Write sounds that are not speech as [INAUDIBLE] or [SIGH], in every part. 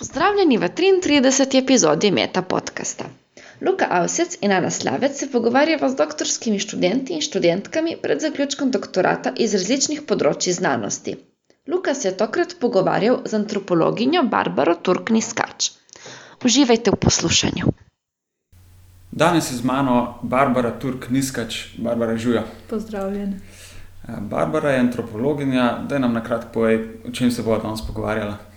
Pozdravljeni v 33. epizodi Meta podcasta. Luka Avsec in Ana Slavec se pogovarjava z doktorskimi študenti in študentkami pred zaključkom doktorata iz različnih področji znanosti. Luka se je tokrat pogovarjal z antropologinjo Barbaro Turkni-Skač. Uživajte v poslušanju. Danes je z mano Barbara Turk-Niskač, Barbara Žuja. Pozdravljen. Barbara je antropologinja, da nam na kratko pove, o čem se bomo danes pogovarjala.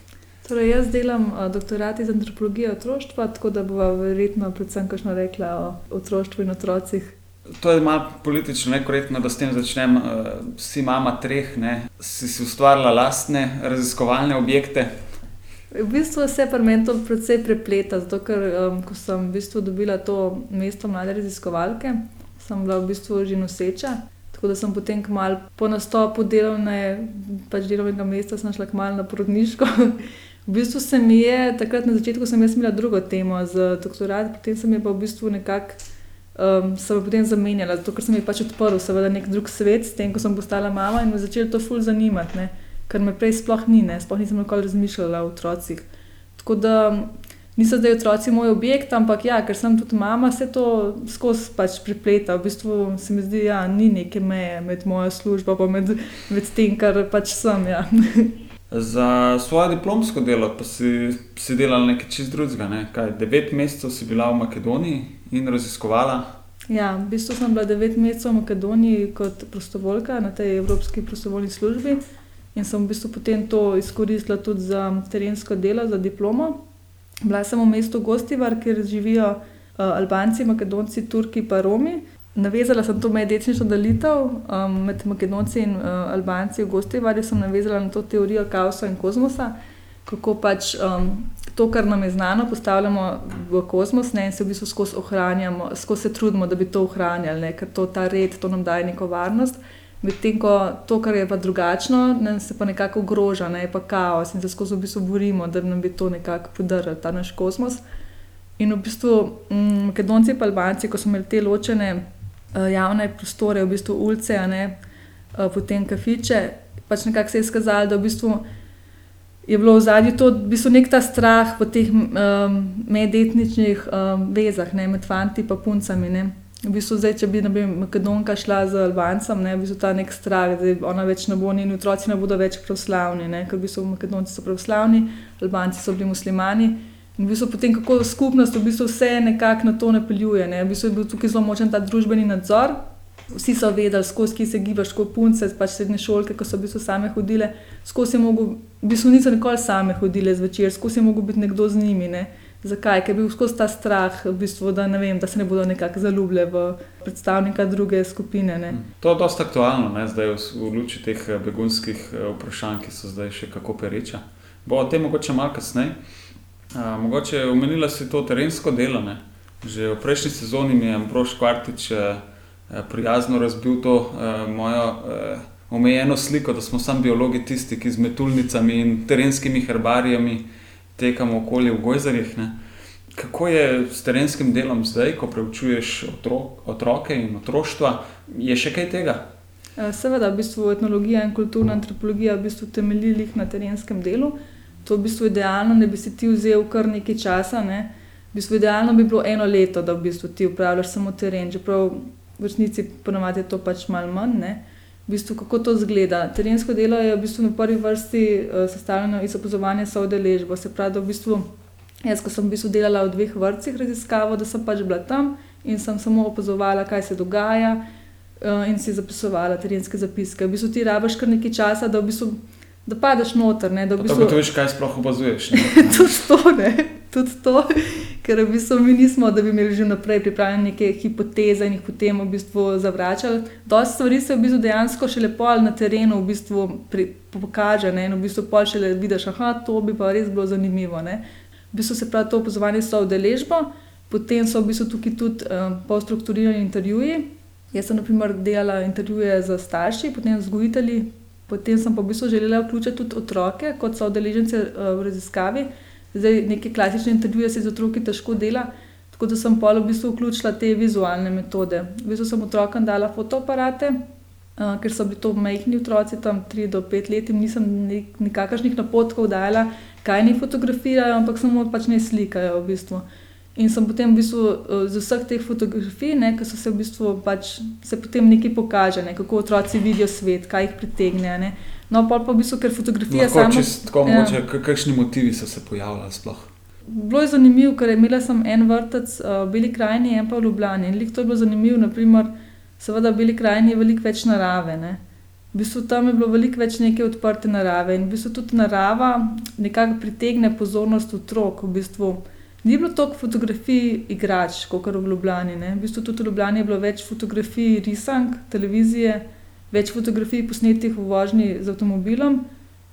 Torej, jaz delam uh, doktorat iz antropologije otroštva, tako da bova verjetno predvsem kakšno rekla o otroštvu in otrocih. To je malo politično nekorektno, da s tem začnem. Uh, si mama treh, ne? si si ustvarila lastne raziskovalne objekte. V bistvu se pri meni to precej prepleta, zato ker um, ko sem v bistvu dobila to mesto mlade raziskovalke, sem bila v bistvu že noseča. Tako da sem potem kmalu po nastopu delovne, pač delovnega mesta, šla kmalu na porodniško. [LAUGHS] v bistvu se mi je takrat na začetku imela drugo temo za doktorat, potem sem je pa v bistvu nekako. Um, sem potem zamenjala, zato ker sem jih pač odprl, seveda, nek drug svet, s tem, ko sem postala mama in me začela to ful zanimati, ne? kar me prej sploh ni, ne? sploh nisem nikoli razmišljala o otrocih. Tako da niso zdaj otroci moj objekt, ampak ja, ker sem tudi mama, se to skozi pač pripleta. V bistvu se mi zdi, da ja, ni neke meje med mojo službo in med, med tem, kar pač sem. Ja. [LAUGHS] Za svoje diplomsko delo pa si, si delala nekaj čist drugega. Ne? Kaj, devet mesecev si bila v Makedoniji in raziskovala. Ja, v bistvu sem bila devet mesecev v Makedoniji kot prostovoljka na tej Evropski prostovoljni službi in sem v bistvu potem to izkoristila tudi za terensko delo, za diplomo. Bila sem v mestu Gostivar, kjer živijo uh, Albanci, Makedonci, Turki in Romi. Navezala sem to medetnično delitev um, med Makedonci in uh, Albanci v Gostivarju, sem navezala na to teorijo kaosa in kozmosa, kako pač um, to, kar nam je znano, postavljamo v kozmos ne, in se v bistvu skozi ohranjamo, skozi se trudimo, da bi to ohranjali, ne, ker to ta red, to nam daje neko varnost. Medtem ko to, kar je pa drugačno, nas pa nekako ogroža, ne pa kaos in se skozi v bistvu borimo, da nam bi to nekako podarili, ta naš kosmos. In v bistvu mm, Makedonci in Albanci, ko smo imeli te ločene javne prostore, v bistvu ulice, ne, uh, potem kafiče, pač nekako se je izkazalo, da v bistvu je bilo v zadnji to, v bistvu nek ta strah v teh um, medetničnih um, vezah, ne, med fanti in puncami. Ne. V bistvu zdaj, če bi vem, Makedonka šla z Albancem, ne, v bistvu ta nek strah, da ona več ne bo in otroci ne bodo več pravoslavni, ker v bistvu Makedonci so pravoslavni, Albanci so bili muslimani. In v bistvu potem, kako skupnost v bistvu vse nekako na to napeljuje. Ne. V bistvu je bil tukaj zelo močen ta družbeni nadzor. Vsi so vedeli, skozi ki se gibaš, kot punce, pač srednje šolke, ko so v bistvu same hodile. Skozi je mogel, v bistvu niso nikoli same hodile zvečer, skozi je mogel biti nekdo z njimi. Ne. Zakaj? Ker je bil skozi ta strah, v bistvu, da, vem, da se ne bodo nekako zaljubile v predstavnika druge skupine. Ne? Mm. To je dosta aktualno, ne? zdaj v, v luči teh eh, begunskih vprašanj, ki so zdaj še kako pereča. Bo o tem mogoče malo kasneje. Mogoče omenila si to terensko delo. Ne? Že v prejšnji sezoni mi je Ambrož Kvartič eh, prijazno razbil to mojo omejeno sliko, da smo sami biologi tisti, ki z metulnicami in terenskimi herbarijami tekamo okoli v Gojzarjih. Ne? Kako je s terenskim delom zdaj, ko preučuješ otrok, otroke in otroštva? Je še kaj tega? Seveda, v bistvu etnologija in kulturna antropologija v bistvu temeljili na terenskem delu. To je v bistvu idealno, da bi si ti vzel kar nekaj časa. Ne? V bistvu idealno bi bilo eno leto, da v bistvu ti upravljaš samo teren, čeprav v resnici ponovadi je to pač malo manj. Ne? v bistvu, kako to zgleda. Terensko delo je v bistvu na prvi vrsti uh, sestavljeno iz opazovanja soodeležbe. Se pravi, da v bistvu, jaz, ko sem v bistvu delala v dveh vrstih raziskavo, da sem pač bila tam in sem samo opazovala, kaj se dogaja. Uh, in si zapisovala terenske zapiske. V bistvu ti rabiš kar nekaj časa, da, v bistvu, da padeš noter. Ne, da v bistvu... To, veš, kaj sploh opazuješ. [LAUGHS] tudi to, ne. Tudi to, ker v bistvu mi nismo, da bi imeli že naprej pripravljene neke hipoteze in jih potem v bistvu zavračali. Dosti stvari se v bistvu dejansko še lepo na terenu v bistvu pri, pokaže ne? in v bistvu pol še le vidiš, da to bi pa res bilo zanimivo. Ne? V bistvu se pravi to opozovanje s udeležbo, potem so v bistvu tukaj tudi um, postrukturirani intervjuji. Jaz sem naprimer delala intervjuje z starši, potem z gojitelji, potem sem pa v bistvu želela vključiti tudi otroke kot so udeležence uh, v raziskavi. Zdaj, neke klasične intervjuje se z otroki težko dela, tako da sem pol v bistvu vključila te vizualne metode. V bistvu sem otrokom dala fotoaparate, uh, ker so bili to majhni otroci, tam 3 do 5 let, in nisem nikakršnih napotkov dala, kaj ne fotografirajo, ampak samo pač ne slikajo. V bistvu. In sem potem v bistvu eh, z vseh teh fotografij, ki so se v bistvu pač se potem nekaj pokaže, ne, kako otroci vidijo svet, kaj jih pritegne. Ne. No, pa pa v bistvu, ker fotografija sama. Tako ja. mogoče, kakšni motivi so se pojavljali sploh? Bilo je zanimivo, ker imela sem en vrtec uh, v Beli krajini, en pa v Ljubljani. In to je bilo zanimivo, naprimer, seveda v Beli krajini je veliko več narave. Ne. V bistvu tam je bilo veliko več neke odprte narave in v bistvu tudi narava nekako pritegne pozornost otrok. V bistvu ni bilo toliko fotografij igrač, kot v Ljubljani. Ne. V bistvu tudi v Ljubljani je bilo več fotografij risank, televizije, več fotografij posnetih v vožnji z avtomobilom.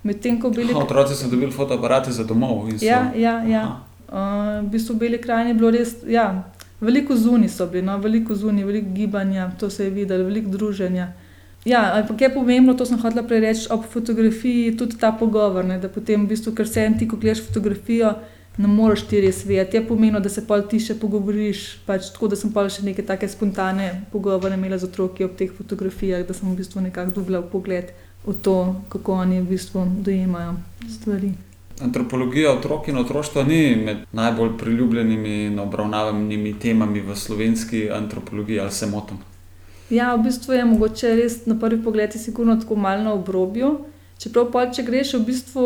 Medtem ko bili. Otroci so dobili fotoaparate za domov. So... Ja, ja. ja. Uh, v bistvu Beli krajini je bilo res. Ja, Veliko zunaj so bili, no? veliko zunaj, veliko gibanja, to se je videlo, veliko druženja. Ja, ampak je pomembno, to sem hotela prej reči, ob fotografiji tudi ta pogovor. Ne, da potem, v bistvu, ker se en ti, ko gledaš fotografijo, ne moreš ti res vedeti. Je pomembno, da se pol ti še pogovoriš. Pač, tako da sem pa še neke take spontane pogovore imela z otroki ob teh fotografijah, da sem v bistvu nekako dobila pogled v to, kako oni v bistvu dojemajo stvari. Antropologija otrok in otroštva ni med najbolj priljubljenimi in obravnavanimi temami v slovenski antropologiji, ali se motim. Ja, v bistvu je mogoče res na prvi pogled, sigurno tako malo na obrobju. Čeprav pa če greš v bistvu,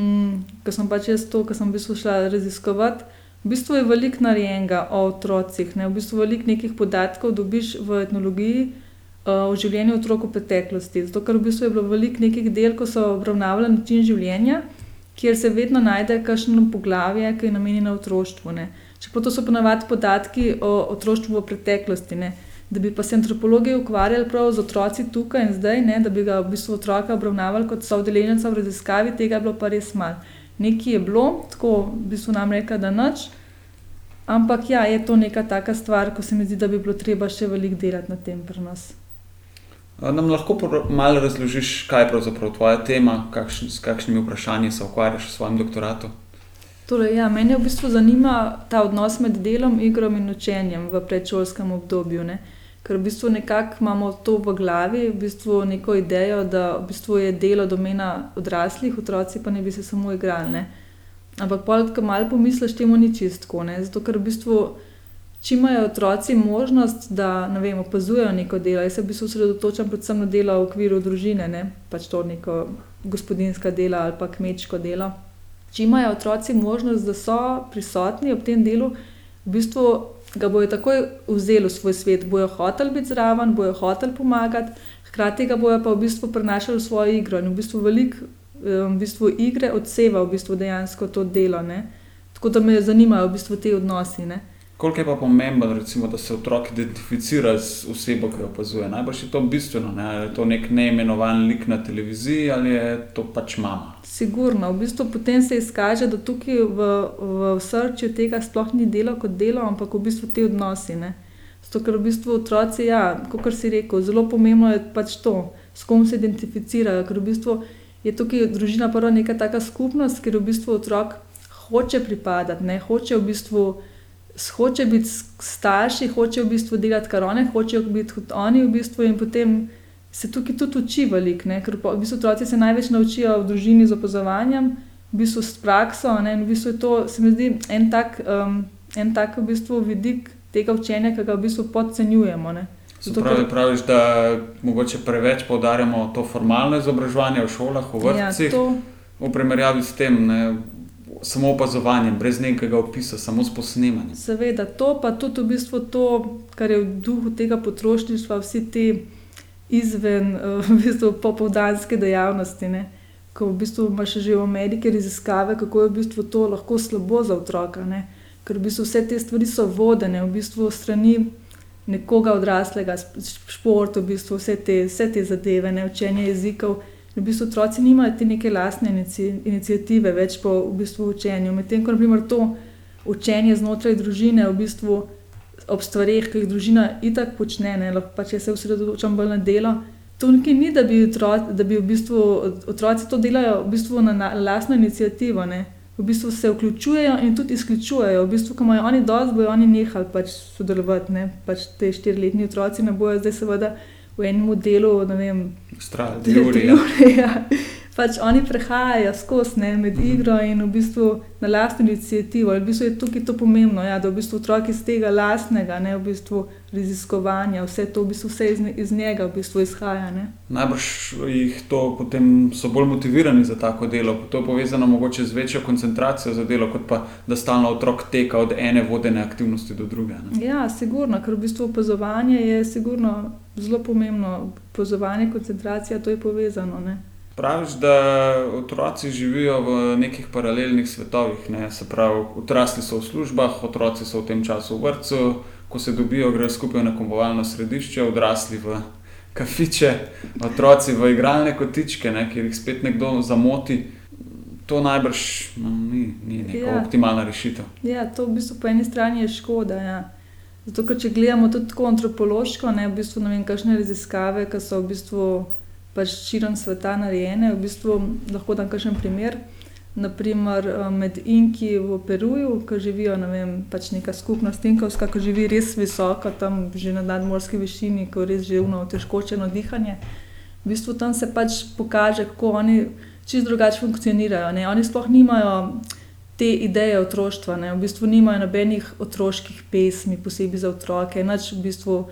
mm, ker sem pač jaz to, kar sem v bistvu šla raziskovati, v bistvu je veliko narejenega o otrocih, ne? v bistvu veliko nekih podatkov dobiš v etnologiji uh, o življenju otrok v preteklosti. Zato, ker v bistvu je bilo veliko nekih del, ko so obravnavali način življenja, kjer se vedno najde kakšno poglavje, ki je namenjeno otroštvu. Čeprav to so ponavadi podatki o otroštvu v preteklosti. Ne? Da bi pa se antropologi ukvarjali prav z otroci tukaj in zdaj, ne, da bi ga v bistvu otroka obravnavali kot so udeleženca v raziskavi, tega je bilo pa res malo. Nekaj je bilo, tako v bistvu nam reka, da noč. Ampak ja, je to neka taka stvar, ko se mi zdi, da bi bilo treba še veliko delati na tem pri nas. Nam lahko malo razložiš, kaj je pravzaprav tvoja tema, kakšn, s kakšnimi vprašanji se ukvarjaš v svojem doktoratu? Torej, ja, mene v bistvu zanima ta odnos med delom, igrom in učenjem v predšolskem obdobju. Ne. Ker v bistvu nekako imamo to v glavi, v bistvu neko idejo, da v bistvu je delo domena odraslih, otroci pa ne bi se samo igrali. Ne? Ampak, ko malo pomisliš, temu ni čistko. Zato, ker v bistvu, če imajo otroci možnost, da vem, opazujejo neko delo, jaz se v bistvu osredotočam predvsem na delo v okviru družine, ne? pač to neko gospodinska dela ali pa kmečko delo. Če imajo otroci možnost, da so prisotni ob tem delu, v bistvu ga bojo takoj vzeli v svoj svet, bojo hotel biti zraven, bojo hotel pomagati, hkrati ga bojo pa v bistvu prenašali v svojo igro in v bistvu veliko v bistvu igre odseva v bistvu dejansko to delo. Ne? Tako da me zanimajo v bistvu te odnosi. Ne? Koliko je pa pomembno, recimo, da se otrok identificira z osebo, ki jo opazuje? Najbrž je to bistveno, ne? ali je to nek neimenovan lik na televiziji ali je to pač mama. Sigurno, v bistvu potem se izkaže, da tukaj v, v srcu tega sploh ni delo kot delo, ampak v bistvu te odnosi. Zato, ker v bistvu otroci, ja, kot si rekel, zelo pomembno je pač to, s kom se identificirajo. Ker v bistvu je tukaj družina prva neka taka skupnost, ker v bistvu otrok hoče pripadati, ne? hoče v bistvu hoče biti starši, hoče v bistvu delati kar oni, hočejo biti kot oni, v bistvu, in potem se tukaj tudi uči velik, ne? ker v bistvu otroci se največ naučijo v družini z opazovanjem, v bistvu s prakso. Ne? In v bistvu je to, se mi zdi, en tak, um, en tak v bistvu vidik tega učenja, ki ga v bistvu podcenjujemo. Ne? Zato, pravi, praviš, da mogoče preveč poudarjamo to formalno izobraževanje v šolah, v ja, vrtcih, ja, to... v primerjavi s tem. Ne? Samo opazovanjem, brez nekega opisa, samo s posnemanjem. Seveda, to pa tudi v bistvu to, kar je v duhu tega potrošništva, vsi ti izven, eh, [LAUGHS] v bistvu popovdanske dejavnosti. Ne? Ko v bistvu imaš že v Ameriki raziskave, kako je v bistvu to lahko slabo za otroka. Ne? Ker v bistvu vse te stvari so vodene, v bistvu strani nekoga odraslega, šport, v bistvu vse te, vse te zadeve, ne? učenje jezikov v bistvu otroci nimajo te neke lastne inicijative, več po v bistvu učenju. Medtem ko naprimer, to učenje znotraj družine, v bistvu ob stvareh, ki jih družina itak počne, ne, lahko pa če se osredotočam bolj na delo. To nekaj ni, da bi, otroci, da bi v bistvu, otroci to delajo v bistvu na, na lastno inicijativo. Ne. V bistvu se vključujejo in tudi izključujejo. V bistvu, ko imajo oni dosti, bojo oni nehali pač sodelovati. Pač te štiriletni otroci ne bojo zdaj seveda v enem delu, ne vem, Strali, tri ure. Ja. Pač oni prehajajo skozi ne, med igro in v bistvu na lastno inicijativo. In v bistvu je tukaj to pomembno, ja, da v bistvu otroci iz tega lastnega, ne v bistvu raziskovanja, vse to v bistvu vse iz, iz njega v bistvu izhaja. Ne. Najbrž jih to potem so bolj motivirani za tako delo. To je povezano mogoče z večjo koncentracijo za delo, kot pa da stalno otrok teka od ene vodene aktivnosti do druge. Ne. Ja, sigurno, ker v bistvu opazovanje je sigurno zelo pomembno. Opazovanje, koncentracija, to je povezano. Ne. Praviš, da otroci živijo v nekih paralelnih svetovih. Ne? Se pravi, odrasli so v službah, otroci so v tem času v vrtu, ko se dobijo, grejo skupaj na komovalno središče, odrasli v kafiče, otroci v igralne kotičke, ne? kjer jih spet nekdo zamoti. To najbrž no, ni, ni neka ja. optimalna rešitev. Ja, to v bistvu po eni strani je škoda. Ja. Zato, ker če gledamo tudi tako antropološko, ne, v bistvu, ne vem, kakšne raziskave, ki so v bistvu pač širom sveta narejene. V bistvu lahko dam kakšen primer. Naprimer, eh, med Inki v Peruju, ki živijo vem, pač neka skupnost Inkovska, ki živi res visoko, tam že na nadmorski višini, ko res živno težkočeno dihanje. V bistvu tam se pač pokaže, kako oni čist drugače funkcionirajo. Ne? Oni sploh nimajo te ideje otroštva, ne? v bistvu nimajo nobenih otroških pesmi, posebej za otroke. Nač, v bistvu,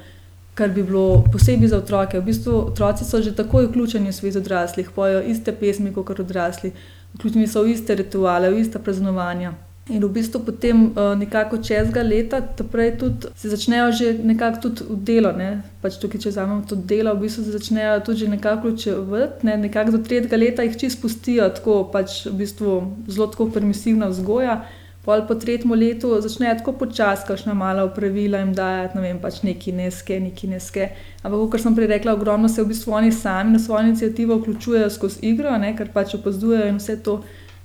kar bi bilo posebej za otroke. V bistvu otroci so že takoj vključeni v svet odraslih, pojejo iste pesmi kot odrasli, vključeni so v iste rituale, v iste praznovanja. In v bistvu potem uh, nekako čezga leta, naprej tudi se začnejo že nekako tudi v delo, ne? pač tukaj, če vzamemo to delo, v bistvu se začnejo tudi nekako vključevati, ne? nekako do tretjega leta jih čisto spustijo, tako pač v bistvu zelo tako permisivna vzgoja. Pol po tretjem letu začnejo tako počasi, kakšno malo pravila jim dajati, ne vem, pač neki neske, neki neske. Ampak, kot sem prej rekla, ogromno se v bistvu oni sami na svojo inicijativo vključujejo skozi igro, ne, ker pač opazujejo in vse to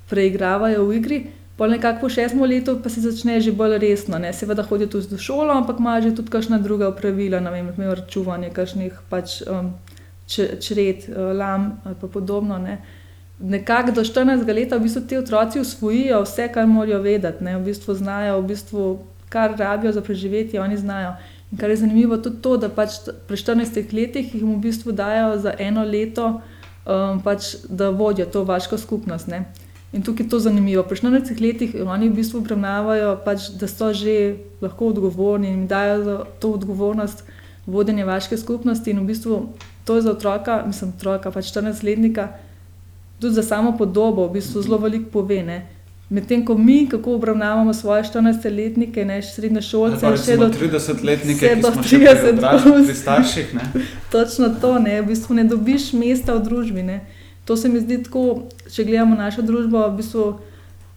preigravajo v igri. Pol nekako po šestem letu pa se začne že bolj resno, ne. seveda hodijo tudi do šole, ampak imajo že tudi kakšna druga pravila, ne vem, čuvanje kakšnih pač um, čred, uh, lam ali pa podobno. Ne nekako do 14 let v bistvu ti otroci usvojijo vse, kar morajo vedeti, ne? v bistvu znajo, v bistvu, kar rabijo za preživetje, oni znajo. In kar je zanimivo, tudi to, da pač pri 14 letih jih v bistvu dajo za eno leto, um, pač, da vodijo to vaško skupnost. Ne? In tukaj je to zanimivo. Pri 14 letih oni v bistvu obravnavajo, pač, da so že lahko odgovorni in dajo to odgovornost vodenja vaške skupnosti. In v bistvu to je za otroka, mislim, otroka, pač 14-letnika tudi za samo podobo, v bistvu zelo veliko pove. Medtem ko mi, kako obravnavamo svoje 14-letnike, ne srednje šolce, še do 30-letnike, do 30 let, pri starših. Ne? [LAUGHS] Točno to, ne, v bistvu ne dobiš mesta v družbi. Ne. To se mi zdi tako, če gledamo našo družbo, v bistvu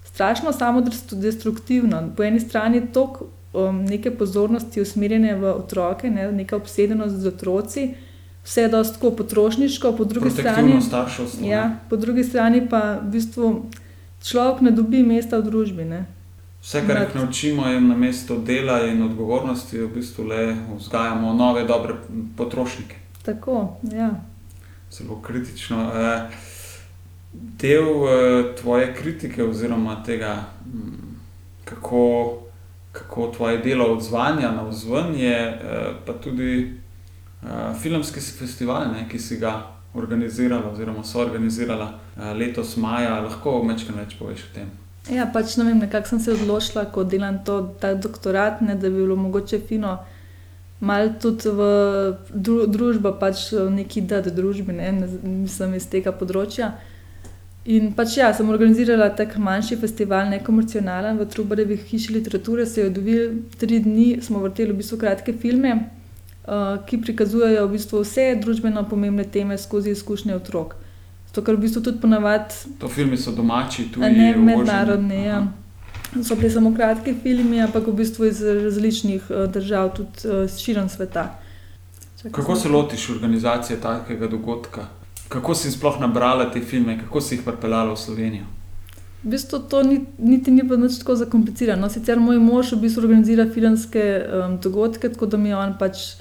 strašno samo destruktivno. Po eni strani je toliko um, neke pozornosti usmerjene v otroke, ne, neka obsedenost z otroci vse je dosto potrošniško, po drugi strani, ja, po drugi strani pa v bistvu človek ne dobi mesta v družbi. Ne. Vse, kar jih naučimo, je na mesto dela in odgovornosti, v bistvu le vzgajamo nove, dobre potrošnike. Tako, ja. Zelo kritično. Eh, del eh, tvoje kritike, oziroma tega, mm, kako, kako tvoje delo odzvanja na vzven, je eh, pa tudi filmski festival, ne, ki si ga organizirala, oziroma so organizirala uh, letos maja, lahko večkrat več poveš o tem. Ja, pač ne vem, kako sem se odločila, ko delam to, ta doktorat, ne, da bi bilo mogoče fino. Mal tudi v dru, družbi, pač neki dati družbi, ne, nisem iz tega področja. In pač ja, sem organizirala tak manjši festival, nekomercionalen v Trubarevi hiši literature, se je odvil tri dni, smo vrteli v bistvu kratke filme, ki prikazujejo v bistvu vse družbeno pomembne teme skozi izkušnje otrok. To, kar v bistvu tudi ponavadi. To filmi so domači, tudi ne mednarodni. Ja. So bili samo kratki filmi, ampak v bistvu iz različnih uh, držav, tudi uh, širom sveta. Čakaj, kako se lotiš organizacije takega dogodka? Kako si sploh nabrala te filme, kako si jih pripeljala v Slovenijo? V bistvu to ni, niti ni bilo tako zakomplicirano. Sicer moj mož v bistvu organizira filmske um, dogodke, tako da mi je on pač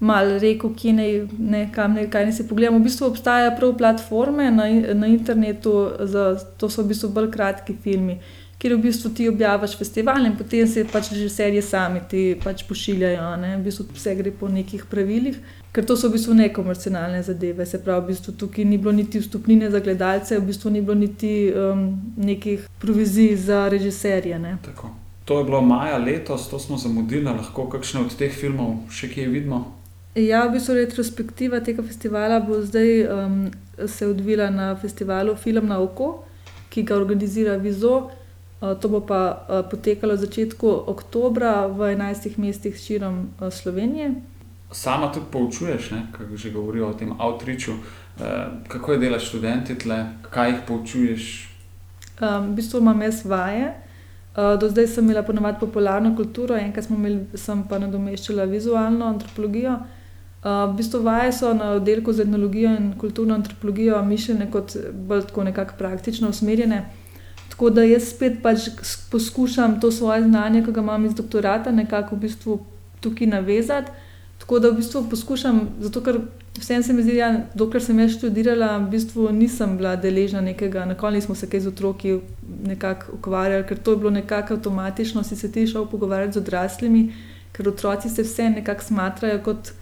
malo rekel, kje ne, ne, kam ne, kaj ne si pogledamo. V bistvu obstajajo prav platforme na, na internetu, za, to so v bistvu bolj kratki filmi, kjer v bistvu ti objaviš festival in potem se pač režiserji sami ti pač pošiljajo. Ne? V bistvu vse gre po nekih pravilih, ker to so v bistvu nekomercialne zadeve. Se pravi, v bistvu tukaj ni bilo niti vstopnine za gledalce, v bistvu ni bilo niti um, nekih provizij za režiserje. Ne? Tako. To je bilo maja letos, to smo zamudili, lahko kakšne od teh filmov še kje vidimo. Ja, v bistvu retrospektiva tega festivala bo zdaj um, se odvila na festivalu Film na oko, ki ga organizira Vizo. Uh, to bo pa uh, potekalo v začetku oktobra v 11 mestih širom uh, Slovenije. Sama tudi poučuješ, kako že govorijo o tem outreachu. Kako je delo študenti tle, kaj jih poučuješ? Um, v bistvu imam jaz vaje. Do zdaj sem imela ponovadi popularno kulturo, enkrat imeli, sem pa nadomeščala vizualno antropologijo. Uh, v bistvu vaje so na oddelku za etnologijo in kulturno antropologijo mišljene kot bolj tako nekako praktično usmerjene. Tako da jaz spet pač poskušam to svoje znanje, ki ga imam iz doktorata, nekako v bistvu tukaj navezati. Tako da v bistvu poskušam, zato ker vsem se mi zdi, da ja, dokler sem jaz študirala, v bistvu nisem bila deležna nekega, nikoli nismo se kaj z otroki nekako ukvarjali, ker to je bilo nekako avtomatično, si se ti šel pogovarjati z odraslimi, ker otroci se vse nekako smatrajo kot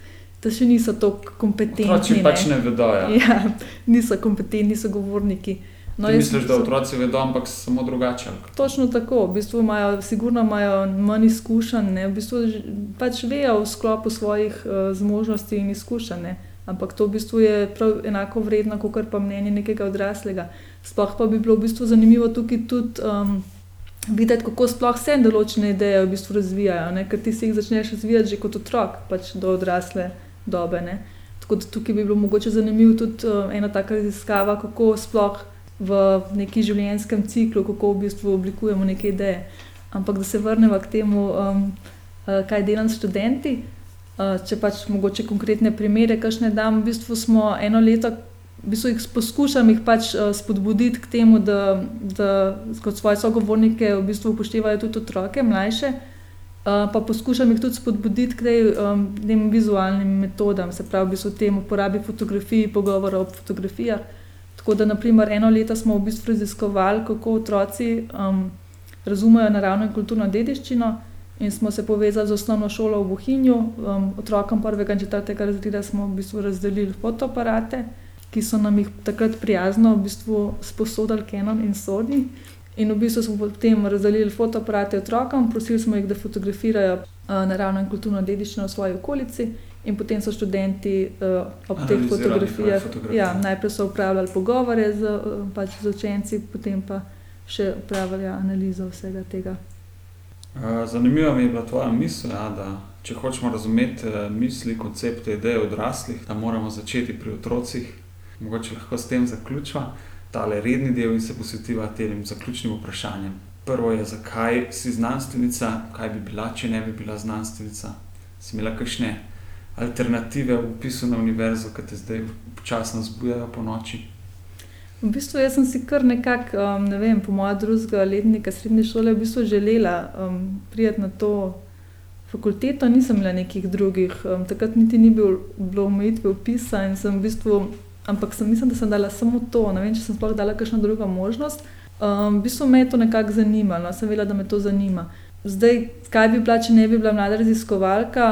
da še niso tako kompetentni. Otroci pač ne vedo. Ja. Ja, niso kompetentni, so govorniki. No, misliš, da otroci vedo, ampak samo drugače? Točno tako. V bistvu imajo, sigurno imajo manj izkušenj, v bistvu pač vejo v sklopu svojih uh, zmožnosti in izkušenj. Ampak to v bistvu je prav enako vredno, kot pa mnenje nekega odraslega. Sploh pa bi bilo v bistvu zanimivo tukaj tudi um, videti, kako sploh se določene ideje v bistvu razvijajo. Ne? Ker ti si jih začneš razvijati že kot otrok, pač do odrasle dobe. Ne? Tako da tukaj bi bilo mogoče zanimivo tudi uh, ena taka raziskava, kako sploh v neki življenjskem ciklu, kako v bistvu oblikujemo neke ideje. Ampak da se vrnemo k temu, um, uh, kaj delam s študenti. Uh, če pač mogoče konkretne primere, kakšne dam, v bistvu smo eno leto. V bistvu jih poskušam jih pač uh, spodbuditi k temu, da, da kot svoje sogovornike v bistvu upoštevajo tudi otroke, mlajše, uh, pa poskušam jih tudi spodbuditi k tem um, vizualnim metodam, se pravi, v bistvu tem uporabi fotografij, pogovora o fotografijah. Tako da, naprimer, eno leto smo v bistvu raziskovali, kako otroci um, razumejo naravno in kulturno dediščino. In smo se povezali z osnovno šolo v Bohinju, um, otrokom prvega in četrtega razreda smo v bistvu razdelili fotoaparate, ki so nam jih takrat prijazno v bistvu sposodili Canon in Sony. In v bistvu smo potem razdelili fotoaparate otrokom, prosili smo jih, da fotografirajo uh, naravno in kulturno dediščino v svoji okolici, in potem so študenti uh, ob teh fotografijah ja, najprej upravljali pogovore z, uh, pač z učenci, potem pa še upravljali analizo vsega tega. Zanimiva mi je bila tvoja misel, ja, da če hočemo razumeti misli, koncepte, ideje odraslih, da moramo začeti pri otrocih. Mogoče lahko s tem zaključimo tale redni del in se posvetiva tem zaključnim vprašanjem. Prvo je, zakaj si znanstvenica, kaj bi bila, če ne bi bila znanstvenica. Si imela kakšne alternative v opisu na univerzo, ki te zdaj počasno zbujajo po noči? V bistvu sem si kar nekako, um, ne vem, po mojem drugega letnika srednje šole, v bistvu želela um, priti na to fakulteto, nisem imela nekih drugih. Um, takrat niti ni bil, bilo omejitve opisa in sem v bistvu ampak sem mislim, da sem dala samo to. Ne vem, če sem sploh dala kakšno drugo možnost. Um, v bistvu me je to nekako zanimalo, no? sem vedela, da me to zanima. Zdaj, kaj bi bila, če ne bi bila mlada raziskovalka,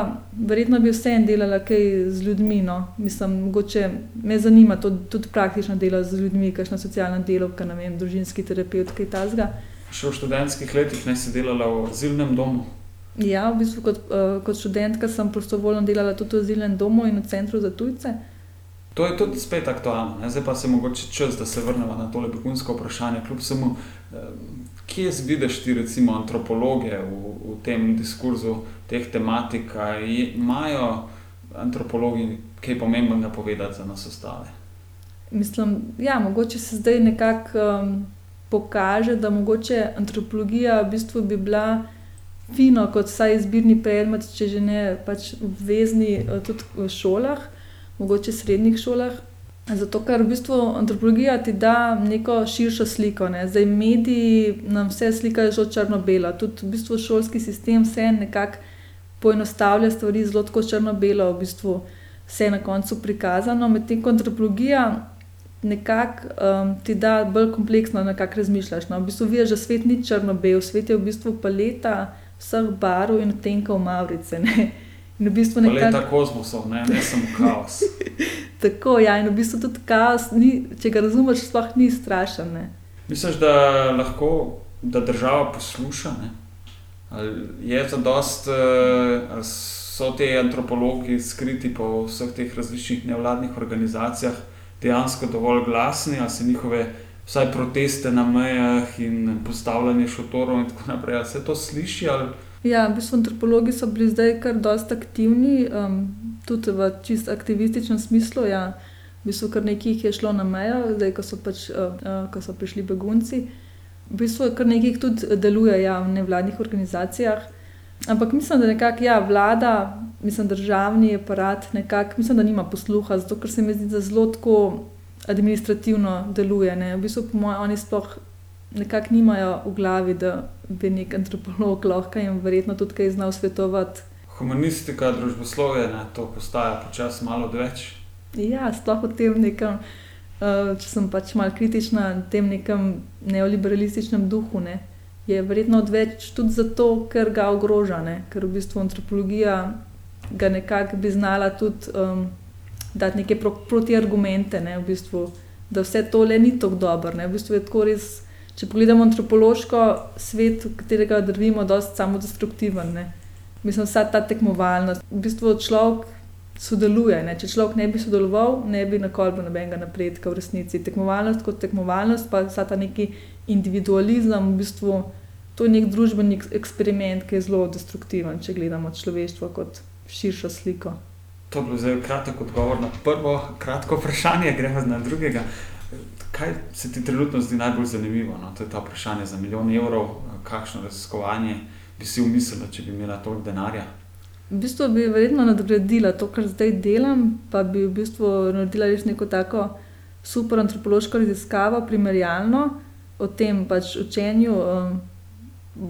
verjetno bi vseeno delala kaj z ljudmi. No? Mislim, mogoče me zanima to, tudi praktično delo z ljudmi, kakšna socialna delovka, ne vem, družinski terapeut, kaj tasga. Še v študentskih letih ne si delala v azilnem domu? Ja, v bistvu kot, uh, kot študentka sem prostovoljno delala tudi v azilnem domu in v centru za tujce. To je tudi spet aktualno, ne? zdaj pa se mogoče čas, da se vrnemo na tole begunsko vprašanje. Kljub samo, kje vidiš ti, recimo, antropologe v, v tem diskurzu teh tematik, imajo antropologi kaj pomembnega povedati za nas ostale? Mislim, da ja, mogoče se zdaj nekako um, pokaže, da mogoče antropologija v bistvu bi bila. Fino, kot vsaj izbirni predmet, če že ne pač obvezni, eh, tudi v šolah mogoče srednjih šolah. Zato, ker v bistvu antropologija ti da neko širšo sliko. Ne. Zdaj, mediji nam vse slikajo zelo črno-belo, tudi v bistvu šolski sistem vse nekako poenostavlja stvari zelo črno-belo, v bistvu vse na koncu prikazano. Medtem ko antropologija nekako um, ti da bolj kompleksno, na kak razmišljaš. No? V bistvu vidiš, da svet ni črno-bel, svet je v bistvu paleta vseh barv in odtenkov Maurice. Ne? In v bistvu nekako. Leta kozmosov, ne, ne samo kaos. [LAUGHS] Tako, ja, in v bistvu tudi kaos, ni, če ga razumeš, sploh ni strašen. Ne? Misliš, da lahko da država posluša? Ne? Ali je to dost, eh, ali so ti antropologi skriti po vseh teh različnih nevladnih organizacijah dejansko dovolj glasni, ali se njihove vsaj proteste na mejah in postavljanje šotorov in tako naprej, ali se to sliši? Ali... Ja, v bistvu antropologi so bili zdaj kar dosta aktivni, um, tudi v čist aktivističnem smislu. Ja. V bistvu kar nekaj jih je šlo na mejo, zdaj ko so, pač, uh, ko so prišli begunci. V bistvu kar nekaj jih tudi deluje ja, v nevladnih organizacijah. Ampak mislim, da nekako ja, vlada, mislim, državni aparat, nekako mislim, da nima posluha, zato ker se mi zdi, da zelo tako administrativno deluje. Ne. V bistvu, po mojem, oni sploh nekako nimajo v glavi, da bi nek antropolog lahko jim verjetno tudi kaj znal svetovati. Humanistika, družboslovje, ne, to postaja počasi malo odveč. Ja, sploh v tem nekem, uh, če sem pač malo kritična, tem nekem neoliberalističnem duhu. Ne. Je verjetno odveč tudi zato, ker ga ogroža, ne. ker v bistvu antropologija ga nekako bi znala tudi um, dati neke pro, protiargumente, ne, v bistvu, da vse to le ni tako dobro. V bistvu je tako res. Če pogledamo antropološko svet, v katerega drvimo, je zelo samodestruktiven. Ne. Mislim, vsa ta tekmovalnost. V bistvu človek sodeluje. Ne. Če človek ne bi sodeloval, ne bi na kolbu nobenega napredka v resnici. Tekmovalnost kot tekmovalnost, pa vsa ta neki individualizem, v bistvu to je nek družbeni eksperiment, ki je zelo destruktiven, če gledamo človeštvo kot širšo sliko. To je bil zelo kratek odgovor na prvo kratko vprašanje, gremo na drugega. Kaj se ti trenutno zdi najbolj zanimivo? No? To je ta vprašanje za milijon evrov, kakšno raziskovanje bi si umislila, če bi imela toliko denarja. V bistvu bi verjetno nadgradila to, kar zdaj delam, pa bi v bistvu naredila res neko tako super antropološko raziskavo, primerjalno o tem pač učenju um,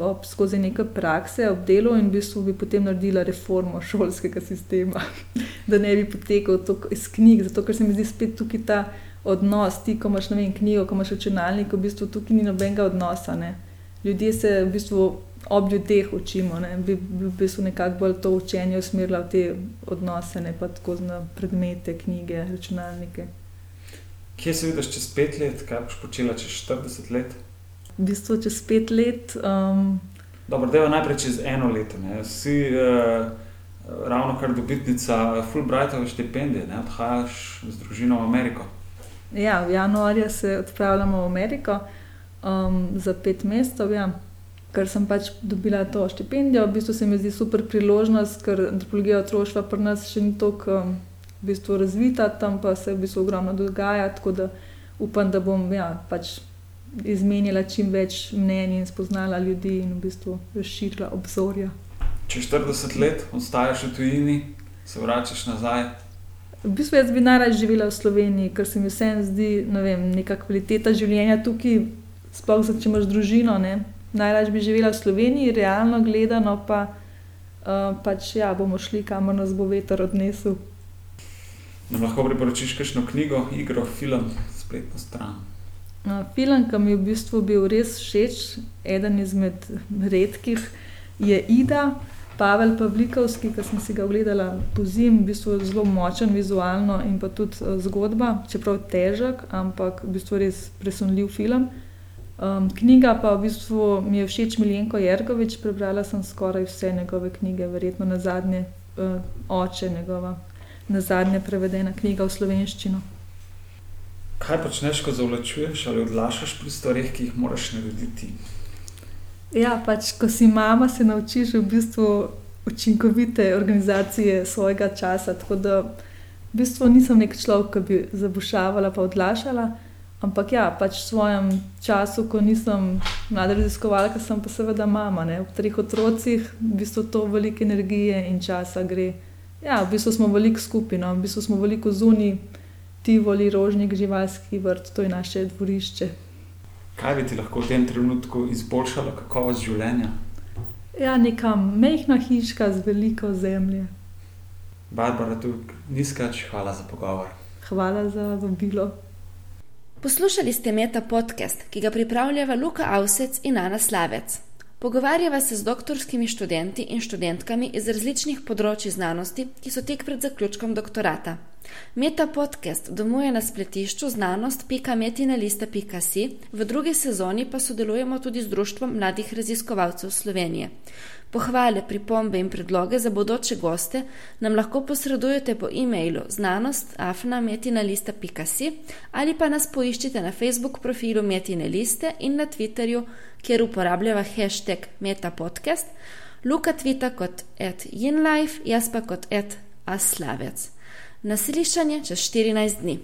ob, skozi neke prakse, ob delu, in v bistvu bi potem naredila reformo šolskega sistema, [LAUGHS] da ne bi potekal iz knjig, zato ker se mi zdi spet tukaj ta odnos, ti, ko imaš vem, knjigo, ko imaš računalnik, v bistvu tukaj ni nobenega odnosa. Ne. Ljudje se v bistvu ob ljudeh učimo, ne. bi v bistvu nekako bolj to učenje usmerila v te odnose, ne pa tako na predmete, knjige, računalnike. Kje se vidiš čez pet let, kaj boš počela čez 40 let? V bistvu čez pet let. Um, Dobro, da je najprej čez eno leto. Ne. Si uh, ravno kar dobitnica Fulbrightove štipendije, ne. odhajaš z družino v Ameriko. Ja, v januarju se odpravljamo v Ameriko um, za pet mesecev, ja. ker sem pač dobila to štipendijo. V bistvu se mi zdi super priložnost, ker antropologija otroštva pri nas še ni tako um, v bistvu razvita, tam pa se v bistvu ogromno dogaja. Tako da upam, da bom ja, pač izmenjala čim več mnenj in spoznala ljudi in v bistvu razširila obzorja. Če 40 let ostaješ v tujini, se vračaš nazaj. V bistvu jaz bi najraje živela v Sloveniji, ker se mi vseeno zdi ne vem, neka kvaliteta življenja tukaj, sploh če imaš družino. Najraje bi živela v Sloveniji, realno gledano pa uh, pač ja, bomo šli, kamor nas bo veter odnesel. Nam lahko priporočiš kakšno knjigo, igro, film, spletno stran. Uh, film, ki mi je v bistvu bil res všeč, eden izmed redkih, je Ida. Pavel Pavlikovski, ki sem si ga ogledala po zim, v bistvu zelo močen vizualno in pa tudi uh, zgodba, čeprav težek, ampak v bistvu res presunljiv film. Um, knjiga pa v bistvu mi je všeč Miljenko Jerkovič, prebrala sem skoraj vse njegove knjige, verjetno na zadnje uh, oče njegova, na zadnje prevedena knjiga v slovenščino. Kaj počneš, ko zavlačuješ ali odlašaš pri stvarih, ki jih moraš narediti? Ja, pač, ko si mama, se naučiš v bistvu učinkovite organizacije svojega časa. Tako da v bistvu nisem nek človek, ki bi zabušavala pa odlašala. Ampak ja, pač v svojem času, ko nisem mlada raziskovalka, sem pa seveda mama. Ne? V treh otrocih v bistvu to veliko energije in časa gre. Ja, v bistvu smo veliko skupino, v bistvu smo veliko zunaj, ti voli rožnik, živalski vrt, to je naše dvorišče. Kaj bi ti lahko v tem trenutku izboljšalo kakovost življenja? Ja, neka mehna hiška z veliko zemlje. Barbara, tu nizkač, hvala za pogovor. Hvala za vabilo. Poslušali ste Meta podcast, ki ga pripravljava Luka Avsec in Ana Slavec. Pogovarjava se z doktorskimi študenti in študentkami iz različnih področji znanosti, ki so tek pred zaključkom doktorata. Meta podcast domuje na spletišču znanost.metinalista.si, v drugi sezoni pa sodelujemo tudi z Društvom mladih raziskovalcev Slovenije. Pohvale, pripombe in predloge za bodoče goste nam lahko posredujete po e-mailu znanost.afna.metinalista.si ali pa nas poiščite na Facebook profilu Metine liste in na Twitterju, kjer uporabljava hashtag metapodcast, Luka tvita kot at inlife, jaz pa kot at aslavec. Naslišanje čez 14 dni.